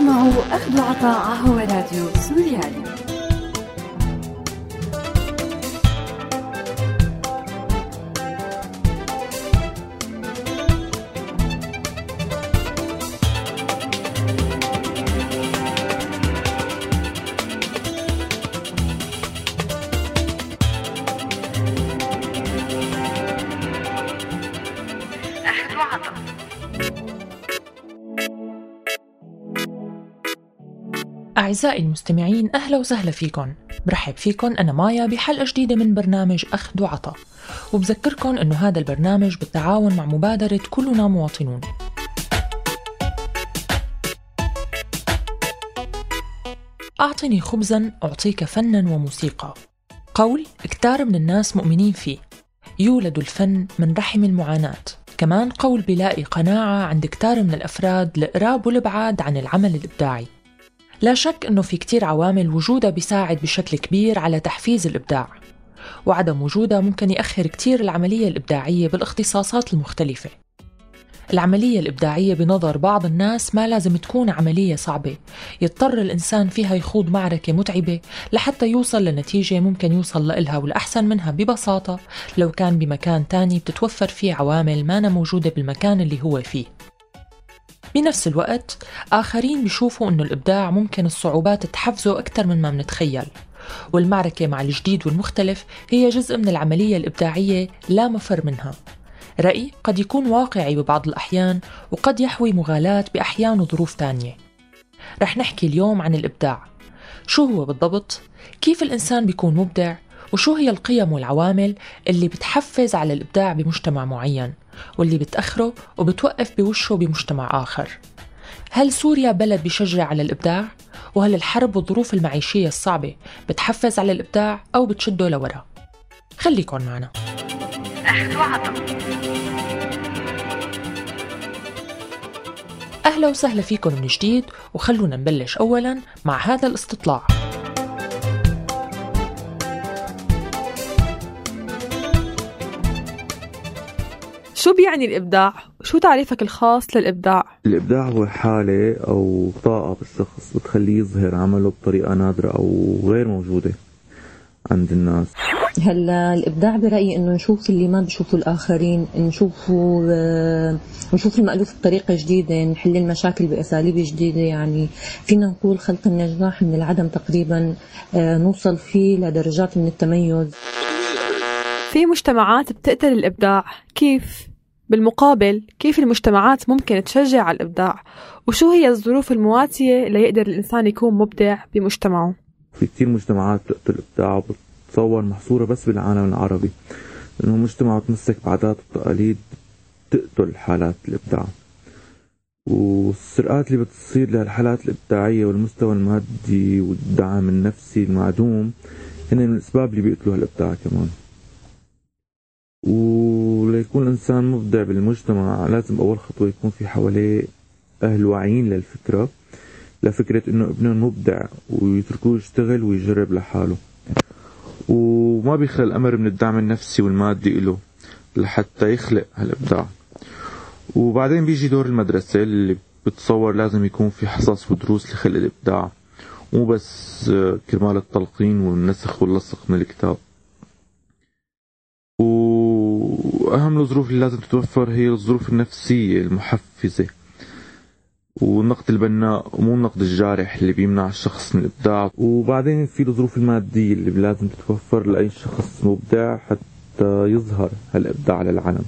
تسمعوا أخذ وعطاء هو راديو سوريالي. أعزائي المستمعين أهلا وسهلا فيكم. برحب فيكم أنا مايا بحلقة جديدة من برنامج أخذ وعطا وبذكركم أنه هذا البرنامج بالتعاون مع مبادرة كلنا مواطنون. أعطني خبزا أعطيك فنا وموسيقى. قول كتار من الناس مؤمنين فيه. يولد الفن من رحم المعاناة. كمان قول بلاقي قناعة عند كتار من الأفراد لقراب والإبعاد عن العمل الإبداعي. لا شك أنه في كتير عوامل وجودها بيساعد بشكل كبير على تحفيز الإبداع وعدم وجودها ممكن يأخر كتير العملية الإبداعية بالاختصاصات المختلفة. العملية الإبداعية بنظر بعض الناس ما لازم تكون عملية صعبة يضطر الإنسان فيها يخوض معركة متعبة لحتى يوصل لنتيجة ممكن يوصل لإلها والأحسن منها ببساطة لو كان بمكان تاني بتتوفر فيه عوامل ما موجودة بالمكان اللي هو فيه. بنفس الوقت آخرين بيشوفوا أنه الإبداع ممكن الصعوبات تحفزه أكثر من ما منتخيل. والمعركة مع الجديد والمختلف هي جزء من العملية الإبداعية لا مفر منها. رأي قد يكون واقعي ببعض الأحيان وقد يحوي مغالاة بأحيان وظروف تانية. رح نحكي اليوم عن الإبداع. شو هو بالضبط؟ كيف الإنسان بيكون مبدع؟ وشو هي القيم والعوامل اللي بتحفز على الإبداع بمجتمع معين؟ واللي بتأخره وبتوقف بوشه بمجتمع آخر هل سوريا بلد بيشجع على الإبداع؟ وهل الحرب والظروف المعيشية الصعبة بتحفز على الإبداع أو بتشده لورا؟ خليكن معنا أهلا وسهلا فيكم من جديد وخلونا نبلش أولا مع هذا الاستطلاع شو بيعني الإبداع؟ شو تعريفك الخاص للإبداع؟ الإبداع هو حالة أو طاقة بالشخص بتخليه يظهر عمله بطريقة نادرة أو غير موجودة عند الناس هلا الإبداع برأيي إنه نشوف اللي ما بشوفه الآخرين نشوفه آه، نشوف المألوف بطريقة جديدة نحل المشاكل بأساليب جديدة يعني فينا نقول خلق النجاح من العدم تقريبا آه، نوصل فيه لدرجات من التميز في مجتمعات بتقتل الإبداع كيف؟ بالمقابل كيف المجتمعات ممكن تشجع على الإبداع؟ وشو هي الظروف المواتية ليقدر الإنسان يكون مبدع بمجتمعه؟ في كتير مجتمعات بتقتل الإبداع وبتصور محصورة بس بالعالم العربي لأنه مجتمع متمسك بعادات وتقاليد تقتل حالات الإبداع. والسرقات اللي بتصير لهالحالات الإبداعية والمستوى المادي والدعم النفسي المعدوم هن من الأسباب اللي بيقتلوا هالإبداع كمان. وليكون الإنسان مبدع بالمجتمع لازم أول خطوة يكون في حواليه أهل واعيين للفكرة لفكرة إنه ابنهم مبدع ويتركوه يشتغل ويجرب لحاله. وما بيخلى الأمر من الدعم النفسي والمادي إله لحتى يخلق هالإبداع. وبعدين بيجي دور المدرسة اللي بتصور لازم يكون في حصص ودروس لخلق الإبداع مو بس كرمال التلقين والنسخ واللصق من الكتاب. وأهم الظروف اللي لازم تتوفر هي الظروف النفسية المحفزة والنقد البناء ومو النقد الجارح اللي بيمنع الشخص من الإبداع. وبعدين في الظروف المادية اللي لازم تتوفر لأي شخص مبدع حتى يظهر هالإبداع للعالم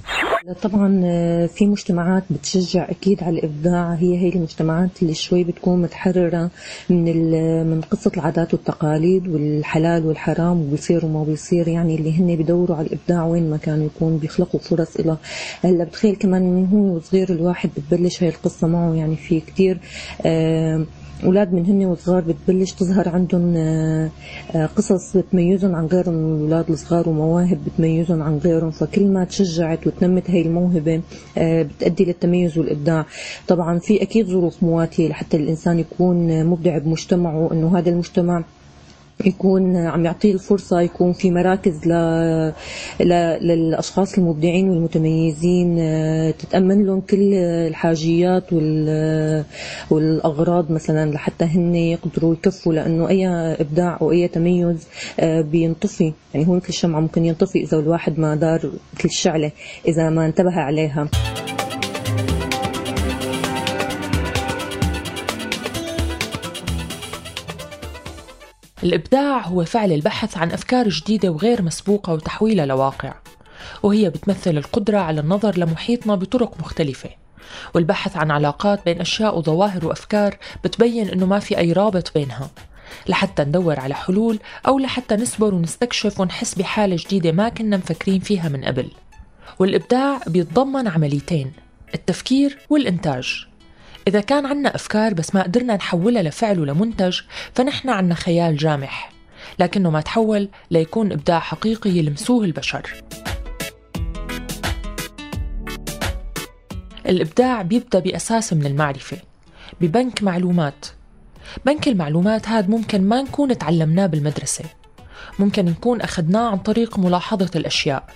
طبعا آه، في مجتمعات بتشجع أكيد على الإبداع. هي هي المجتمعات اللي شوي بتكون متحررة من من قصة العادات والتقاليد والحلال والحرام وبيصير وما بيصير. يعني اللي هن بدوروا على الإبداع وين ما كانوا يكون بيخلقوا فرص له هلأ بتخيل كمان من هو صغير الواحد بتبلش هاي القصة معه. يعني في كثير آه أولاد من هن وصغار بتبلش تظهر عندهم آه، آه، قصص بتميزهم عن غيرهم الأولاد الصغار ومواهب بتميزهم عن غيرهم فكل ما تشجعت وتنمت هاي الموهبة آه، بتؤدي للتميز والإبداع. طبعا في أكيد ظروف مواتية لحتى الإنسان يكون مبدع بمجتمعه إنه هذا المجتمع يكون عم يعطيه الفرصة يكون في مراكز ل... ل... للأشخاص المبدعين والمتميزين آه، تتأمن لهم كل الحاجيات وال... والأغراض مثلا لحتى هن يقدروا يكفوا لأنه أي إبداع أو أي تميز آه، بينطفي. يعني هو مثل الشمعة ممكن ينطفي إذا الواحد ما دار مثل الشعلة إذا ما انتبه عليها. الإبداع هو فعل البحث عن أفكار جديدة وغير مسبوقة وتحويلها لواقع وهي بتمثل القدرة على النظر لمحيطنا بطرق مختلفة. والبحث عن علاقات بين أشياء وظواهر وأفكار بتبين إنه ما في أي رابط بينها لحتى ندور على حلول أو لحتى نصبر ونستكشف ونحس بحالة جديدة ما كنا مفكرين فيها من قبل. والإبداع بيتضمن عمليتين التفكير والإنتاج. إذا كان عنا أفكار بس ما قدرنا نحولها لفعل ولمنتج فنحن عنا خيال جامح. لكنه ما تحول ليكون إبداع حقيقي يلمسوه البشر. الإبداع بيبدأ بأساس من المعرفة ببنك معلومات. بنك المعلومات هذا ممكن ما نكون تعلمناه بالمدرسة. ممكن نكون أخذناه عن طريق ملاحظة الأشياء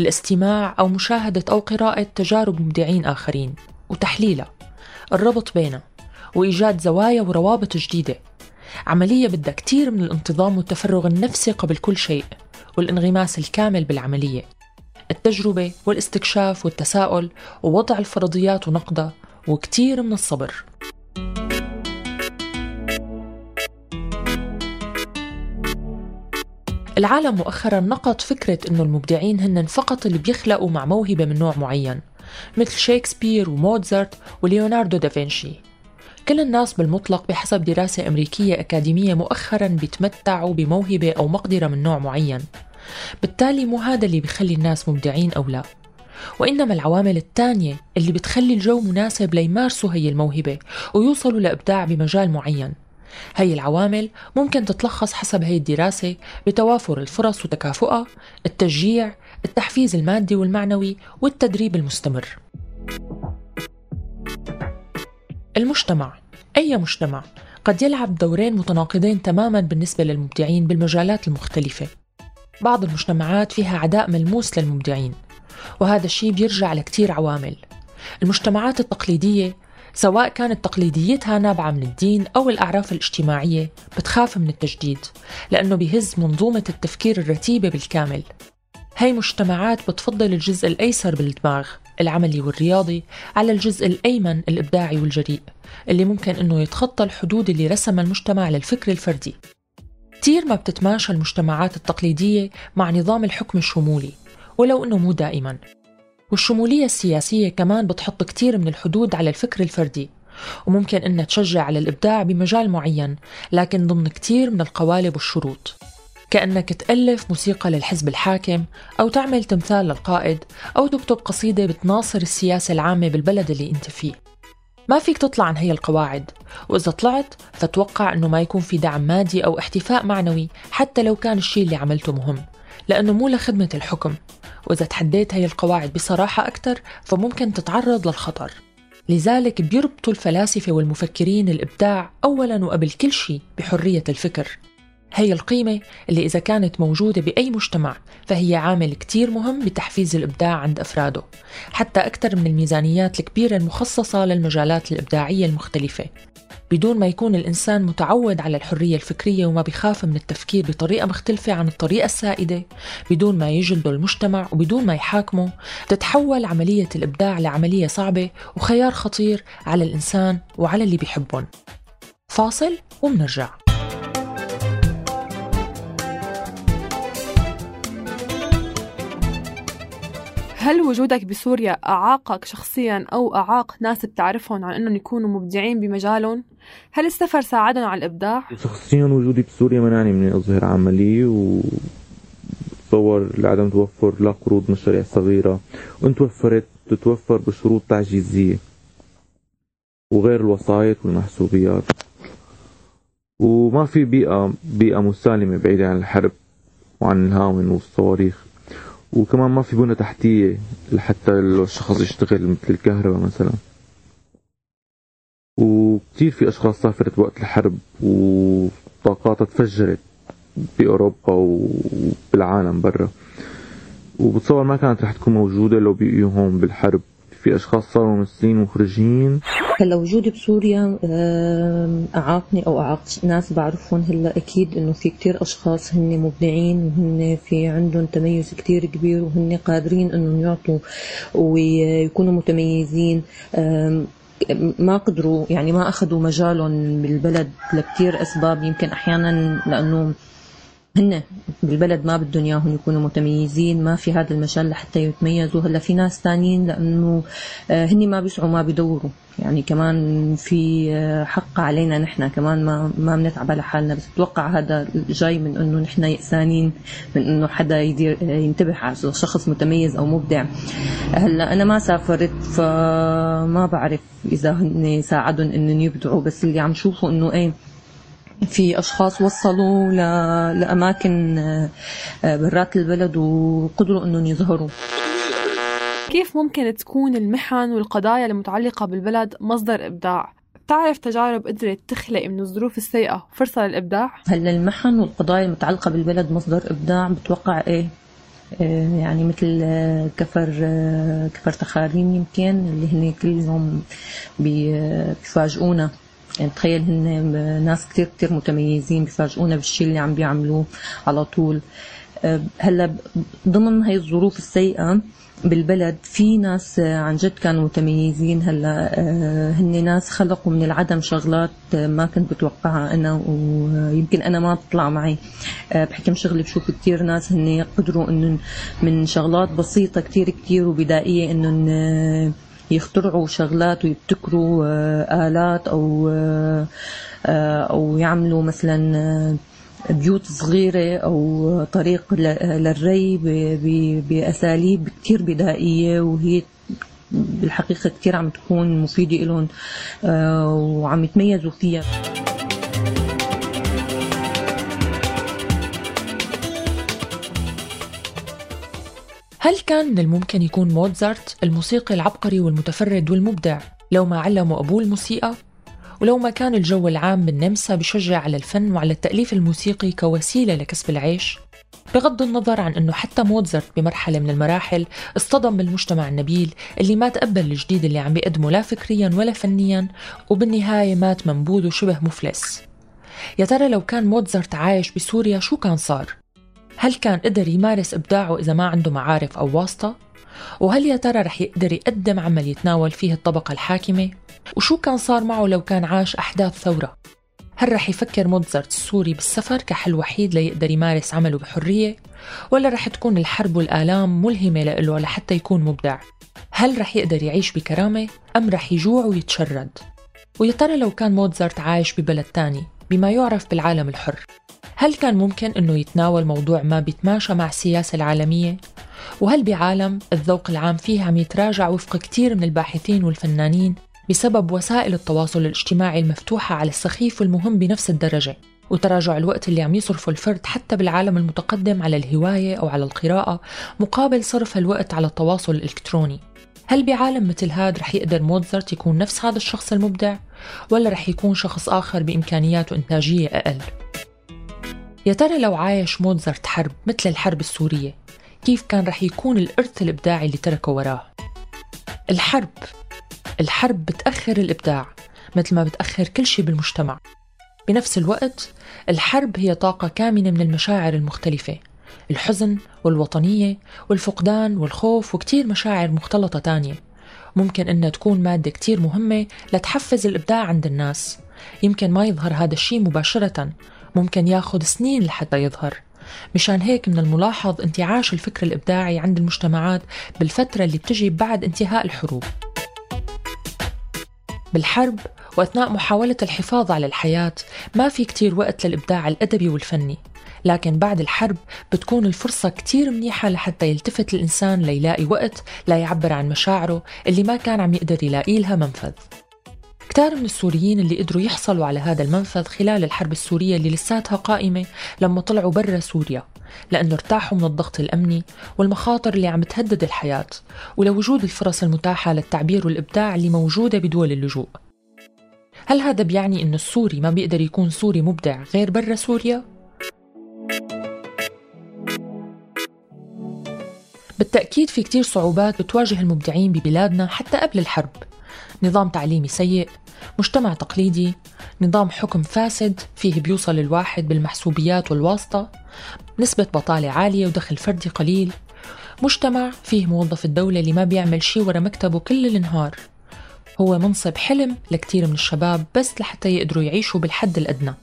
الاستماع أو مشاهدة أو قراءة تجارب مبدعين آخرين وتحليلها. الربط بينها وإيجاد زوايا وروابط جديدة. عملية بدها كتير من الانتظام والتفرغ النفسي قبل كل شيء والانغماس الكامل بالعملية. التجربة والاستكشاف والتساؤل ووضع الفرضيات ونقدها وكتير من الصبر. العالم مؤخرا نقض فكرة أنه المبدعين هن فقط اللي بيخلقوا مع موهبة من نوع معين. مثل شيكسبير وموتزارت وليوناردو دافنشي كل الناس بالمطلق بحسب دراسة أمريكية أكاديمية مؤخرا بيتمتعوا بموهبة أو مقدرة من نوع معين. بالتالي مو هذا اللي بيخلي الناس مبدعين أو لا. وإنما العوامل الثانية اللي بتخلي الجو مناسب ليمارسوا هي الموهبة ويوصلوا لإبداع بمجال معين. هي العوامل ممكن تتلخص حسب هي الدراسة بتوافر الفرص وتكافؤها التشجيع التحفيز المادي والمعنوي والتدريب المستمر. المجتمع. أي مجتمع؟ قد يلعب دورين متناقضين تماما بالنسبة للمبدعين بالمجالات المختلفة. بعض المجتمعات فيها عداء ملموس للمبدعين وهذا الشيء بيرجع لكتير عوامل. المجتمعات التقليدية سواء كانت تقليديتها نابعة من الدين أو الأعراف الاجتماعية بتخاف من التجديد لأنه بيهز منظومة التفكير الرتيبة بالكامل. هاي مجتمعات بتفضل الجزء الأيسر بالدماغ العملي والرياضي على الجزء الأيمن الإبداعي والجريء اللي ممكن أنه يتخطى الحدود اللي رسمها المجتمع للفكر الفردي. كتير ما بتتماشى المجتمعات التقليدية مع نظام الحكم الشمولي ولو أنه مو دائما. والشمولية السياسية كمان بتحط كتير من الحدود على الفكر الفردي وممكن أنها تشجع على الإبداع بمجال معين لكن ضمن كتير من القوالب والشروط. كأنك تألف موسيقى للحزب الحاكم أو تعمل تمثال للقائد أو تكتب قصيدة بتناصر السياسة العامة بالبلد اللي أنت فيه. ما فيك تطلع عن هي القواعد وإذا طلعت فتوقع أنه ما يكون في دعم مادي أو احتفاء معنوي حتى لو كان الشيء اللي عملته مهم. لأنه مو لخدمة الحكم. وإذا تحديت هي القواعد بصراحة أكثر فممكن تتعرض للخطر. لذلك بيربطوا الفلاسفة والمفكرين الإبداع أولا وقبل كل شيء بحرية الفكر. هي القيمة اللي إذا كانت موجودة بأي مجتمع فهي عامل كتير مهم بتحفيز الإبداع عند أفراده. حتى أكثر من الميزانيات الكبيرة المخصصة للمجالات الإبداعية المختلفة. بدون ما يكون الإنسان متعود على الحرية الفكرية وما بيخاف من التفكير بطريقة مختلفة عن الطريقة السائدة بدون ما يجلده المجتمع وبدون ما يحاكمه تتحول عملية الإبداع لعملية صعبة وخيار خطير على الإنسان وعلى اللي بيحبهم فاصل ومنرجع هل وجودك بسوريا أعاقك شخصيا أو أعاق ناس بتعرفهم عن أنهم يكونوا مبدعين بمجالهم؟ هل السفر ساعدهم على الإبداع؟ شخصيا وجودي بسوريا منعني من أظهر عملي و تصور لعدم توفر لا قروض مشاريع صغيرة وإن توفرت تتوفر بشروط تعجيزية وغير الوسائط والمحسوبيات. وما في بيئة بيئة مسالمة بعيدة عن الحرب وعن الهاون والصواريخ. وكمان ما في بنى تحتية لحتى الشخص يشتغل مثل الكهرباء مثلا. وكثير في أشخاص سافرت وقت الحرب وطاقاتها تفجرت بأوروبا وبالعالم برا؟ وبتصور ما كانت رح تكون موجودة لو بقيوا هون بالحرب. في أشخاص صاروا ممثلين مخرجين هلا وجودي بسوريا أعاقني أو أعاق ناس بعرفهم هلا أكيد إنه في كتير أشخاص هن مبدعين وهن في عندهم تميز كتير كبير وهن قادرين إنهم يعطوا ويكونوا متميزين. ما قدروا يعني ما أخذوا مجالهم بالبلد لكتير أسباب يمكن أحيانا لأنه هن بالبلد ما بدهم إياهم يكونوا متميزين ما في هذا المجال لحتى يتميزوا. هلأ في ناس ثانيين لأنه آه، هن ما بيسعوا ما بيدوروا. يعني كمان في آه، حق علينا نحن كمان ما ما بنتعب على حالنا. بس بتوقع هذا جاي من إنه نحن يأسانين من إنه حدا يدير آه، ينتبه على شخص متميز أو مبدع. هلأ أنا ما سافرت فما بعرف إذا هن ساعدهم إنهم يبدعوا. بس اللي عم شوفه إنه إيه في أشخاص وصلوا لأماكن آه، برات البلد وقدروا إنهم يظهروا كيف ممكن تكون المحن والقضايا المتعلقة بالبلد مصدر إبداع؟ بتعرف تجارب قدرت تخلق من الظروف السيئة فرصة للإبداع؟ هلا المحن والقضايا المتعلقة بالبلد مصدر إبداع بتوقع إيه؟ آه، يعني مثل آه، كفر كفر تخاريم يمكن اللي هن كل يوم بيفاجئونا يعني تخيل هن ناس كتير كتير متميزين بيفاجئونا بالشيء اللي عم بيعملوه على طول. هلا ضمن هاي الظروف السيئة بالبلد في ناس عن جد كانوا متميزين. هلا أه، هن ناس خلقوا من العدم شغلات ما كنت بتوقعها أنا ويمكن أنا ما بتطلع معي. بحكم شغلي بشوف كثير ناس هن يقدروا انه من شغلات بسيطة كثير كثير وبدائية انه يخترعوا شغلات ويبتكروا آه، آلات أو آه، آه، أو يعملوا مثلا بيوت صغيرة أو طريق للري بأساليب كتير بدائية وهي بالحقيقة كتير عم تكون مفيدة لهم وعم يتميزوا فيها. هل كان من الممكن يكون موتزارت الموسيقي العبقري والمتفرد والمبدع لو ما علمه أبوه الموسيقى؟ ولو ما كان الجو العام بالنمسا بشجع على الفن وعلى التأليف الموسيقي كوسيلة لكسب العيش؟ بغض النظر عن أنه حتى موتزارت بمرحلة من المراحل اصطدم بالمجتمع النبيل اللي ما تقبل الجديد اللي عم بيقدمه لا فكريا ولا فنيا وبالنهاية مات منبوذ وشبه مفلس يا ترى لو كان موتزارت عايش بسوريا شو كان صار؟ هل كان قدر يمارس إبداعه إذا ما عنده معارف أو واسطة؟ وهل يا ترى رح يقدر يقدم عمل يتناول فيه الطبقة الحاكمة؟ وشو كان صار معه لو كان عاش أحداث ثورة؟ هل رح يفكر موتزارت السوري بالسفر كحل وحيد ليقدر يمارس عمله بحرية؟ ولا رح تكون الحرب والآلام ملهمة له لحتى يكون مبدع؟ هل رح يقدر يعيش بكرامة أم رح يجوع ويتشرد؟ ويا ترى لو كان موتزارت عايش ببلد تاني بما يعرف بالعالم الحر هل كان ممكن أنه يتناول موضوع ما بيتماشى مع السياسة العالمية؟ وهل بعالم الذوق العام فيه عم يتراجع وفق كثير من الباحثين والفنانين بسبب وسائل التواصل الاجتماعي المفتوحة على السخيف والمهم بنفس الدرجة وتراجع الوقت اللي عم يصرفه الفرد حتى بالعالم المتقدم على الهواية أو على القراءة مقابل صرف الوقت على التواصل الإلكتروني هل بعالم مثل هاد رح يقدر موتزارت يكون نفس هذا الشخص المبدع؟ ولا رح يكون شخص آخر بإمكانيات وإنتاجية أقل؟ يا ترى لو عايش موتزارت حرب مثل الحرب السورية كيف كان رح يكون الإرث الإبداعي اللي تركه وراه؟ الحرب الحرب بتأخر الإبداع مثل ما بتأخر كل شيء بالمجتمع. بنفس الوقت الحرب هي طاقة كامنة من المشاعر المختلفة الحزن والوطنية والفقدان والخوف وكتير مشاعر مختلطة تانية. ممكن إنها تكون مادة كتير مهمة لتحفز الإبداع عند الناس. يمكن ما يظهر هذا الشيء مباشرة ممكن ياخذ سنين لحتى يظهر. مشان هيك من الملاحظ انتعاش الفكر الإبداعي عند المجتمعات بالفترة اللي بتجي بعد انتهاء الحروب. بالحرب وأثناء محاولة الحفاظ على الحياة ما في كتير وقت للإبداع الأدبي والفني لكن بعد الحرب بتكون الفرصة كتير منيحة لحتى يلتفت الإنسان ليلاقي وقت لا يعبر عن مشاعره اللي ما كان عم يقدر يلاقي لها منفذ. كتار من السوريين اللي قدروا يحصلوا على هذا المنفذ خلال الحرب السورية اللي لساتها قائمة لما طلعوا برا سوريا لأنه ارتاحوا من الضغط الأمني والمخاطر اللي عم تهدد الحياة ولوجود الفرص المتاحة للتعبير والإبداع اللي موجودة بدول اللجوء هل هذا بيعني أن السوري ما بيقدر يكون سوري مبدع غير برا سوريا؟ بالتأكيد في كتير صعوبات بتواجه المبدعين ببلادنا حتى قبل الحرب نظام تعليمي سيء مجتمع تقليدي نظام حكم فاسد فيه بيوصل الواحد بالمحسوبيات والواسطة نسبة بطالة عالية ودخل فردي قليل مجتمع فيه موظف الدولة اللي ما بيعمل شي ورا مكتبه كل النهار. هو منصب حلم لكتير من الشباب بس لحتى يقدروا يعيشوا بالحد الأدنى.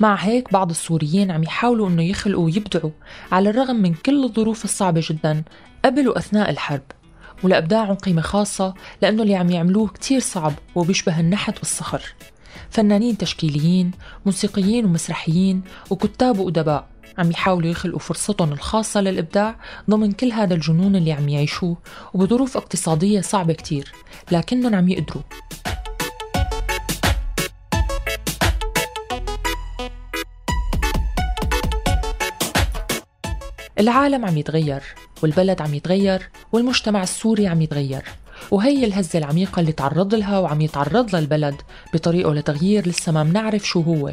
مع هيك بعض السوريين عم يحاولوا إنه يخلقوا ويبدعوا على الرغم من كل الظروف الصعبة جدا قبل وأثناء الحرب. ولأبداعهم قيمة خاصة لأنه اللي عم يعملوه كتير صعب وبيشبه النحت والصخر. فنانين تشكيليين موسيقيين ومسرحيين وكتاب وأدباء عم يحاولوا يخلقوا فرصتهم الخاصة للإبداع ضمن كل هذا الجنون اللي عم يعيشوه وبظروف اقتصادية صعبة كتير لكنهم عم يقدروا. العالم عم يتغير. والبلد عم يتغير والمجتمع السوري عم يتغير. وهي الهزة العميقة اللي تعرض لها وعم يتعرض لها البلد بطريقة لتغيير لسه ما بنعرف شو هو.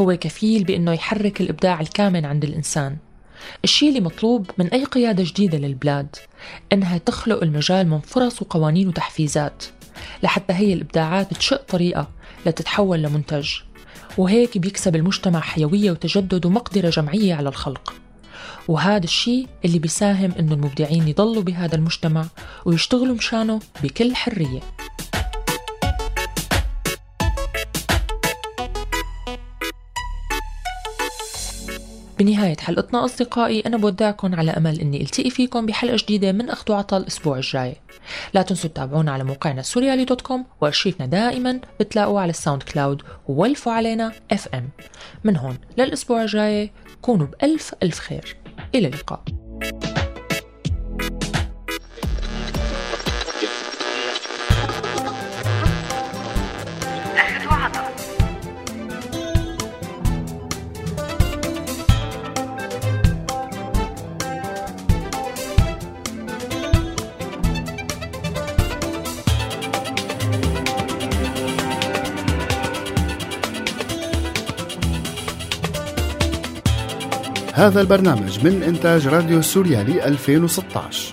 هو كفيل بأنه يحرك الإبداع الكامن عند الإنسان. الشيء اللي مطلوب من أي قيادة جديدة للبلاد إنها تخلق المجال من فرص وقوانين وتحفيزات لحتى هي الإبداعات تشق طريقة لتتحول لمنتج. وهيك بيكسب المجتمع حيوية وتجدد ومقدرة جمعية على الخلق. وهذا الشيء اللي بيساهم إنه المبدعين يضلوا بهذا المجتمع ويشتغلوا مشانه بكل حرية. بنهاية حلقتنا أصدقائي أنا بودعكم على أمل أني ألتقي فيكم بحلقة جديدة من أخذ وعطى الأسبوع الجاي. لا تنسوا تتابعونا على موقعنا سوريالي dot com وأرشيفنا دائما بتلاقوه على ال SoundCloud وولفوا علينا FM من هون للأسبوع الجاي كونوا بألف ألف خير. إلى اللقاء. هذا البرنامج من إنتاج راديو سوريالي 2016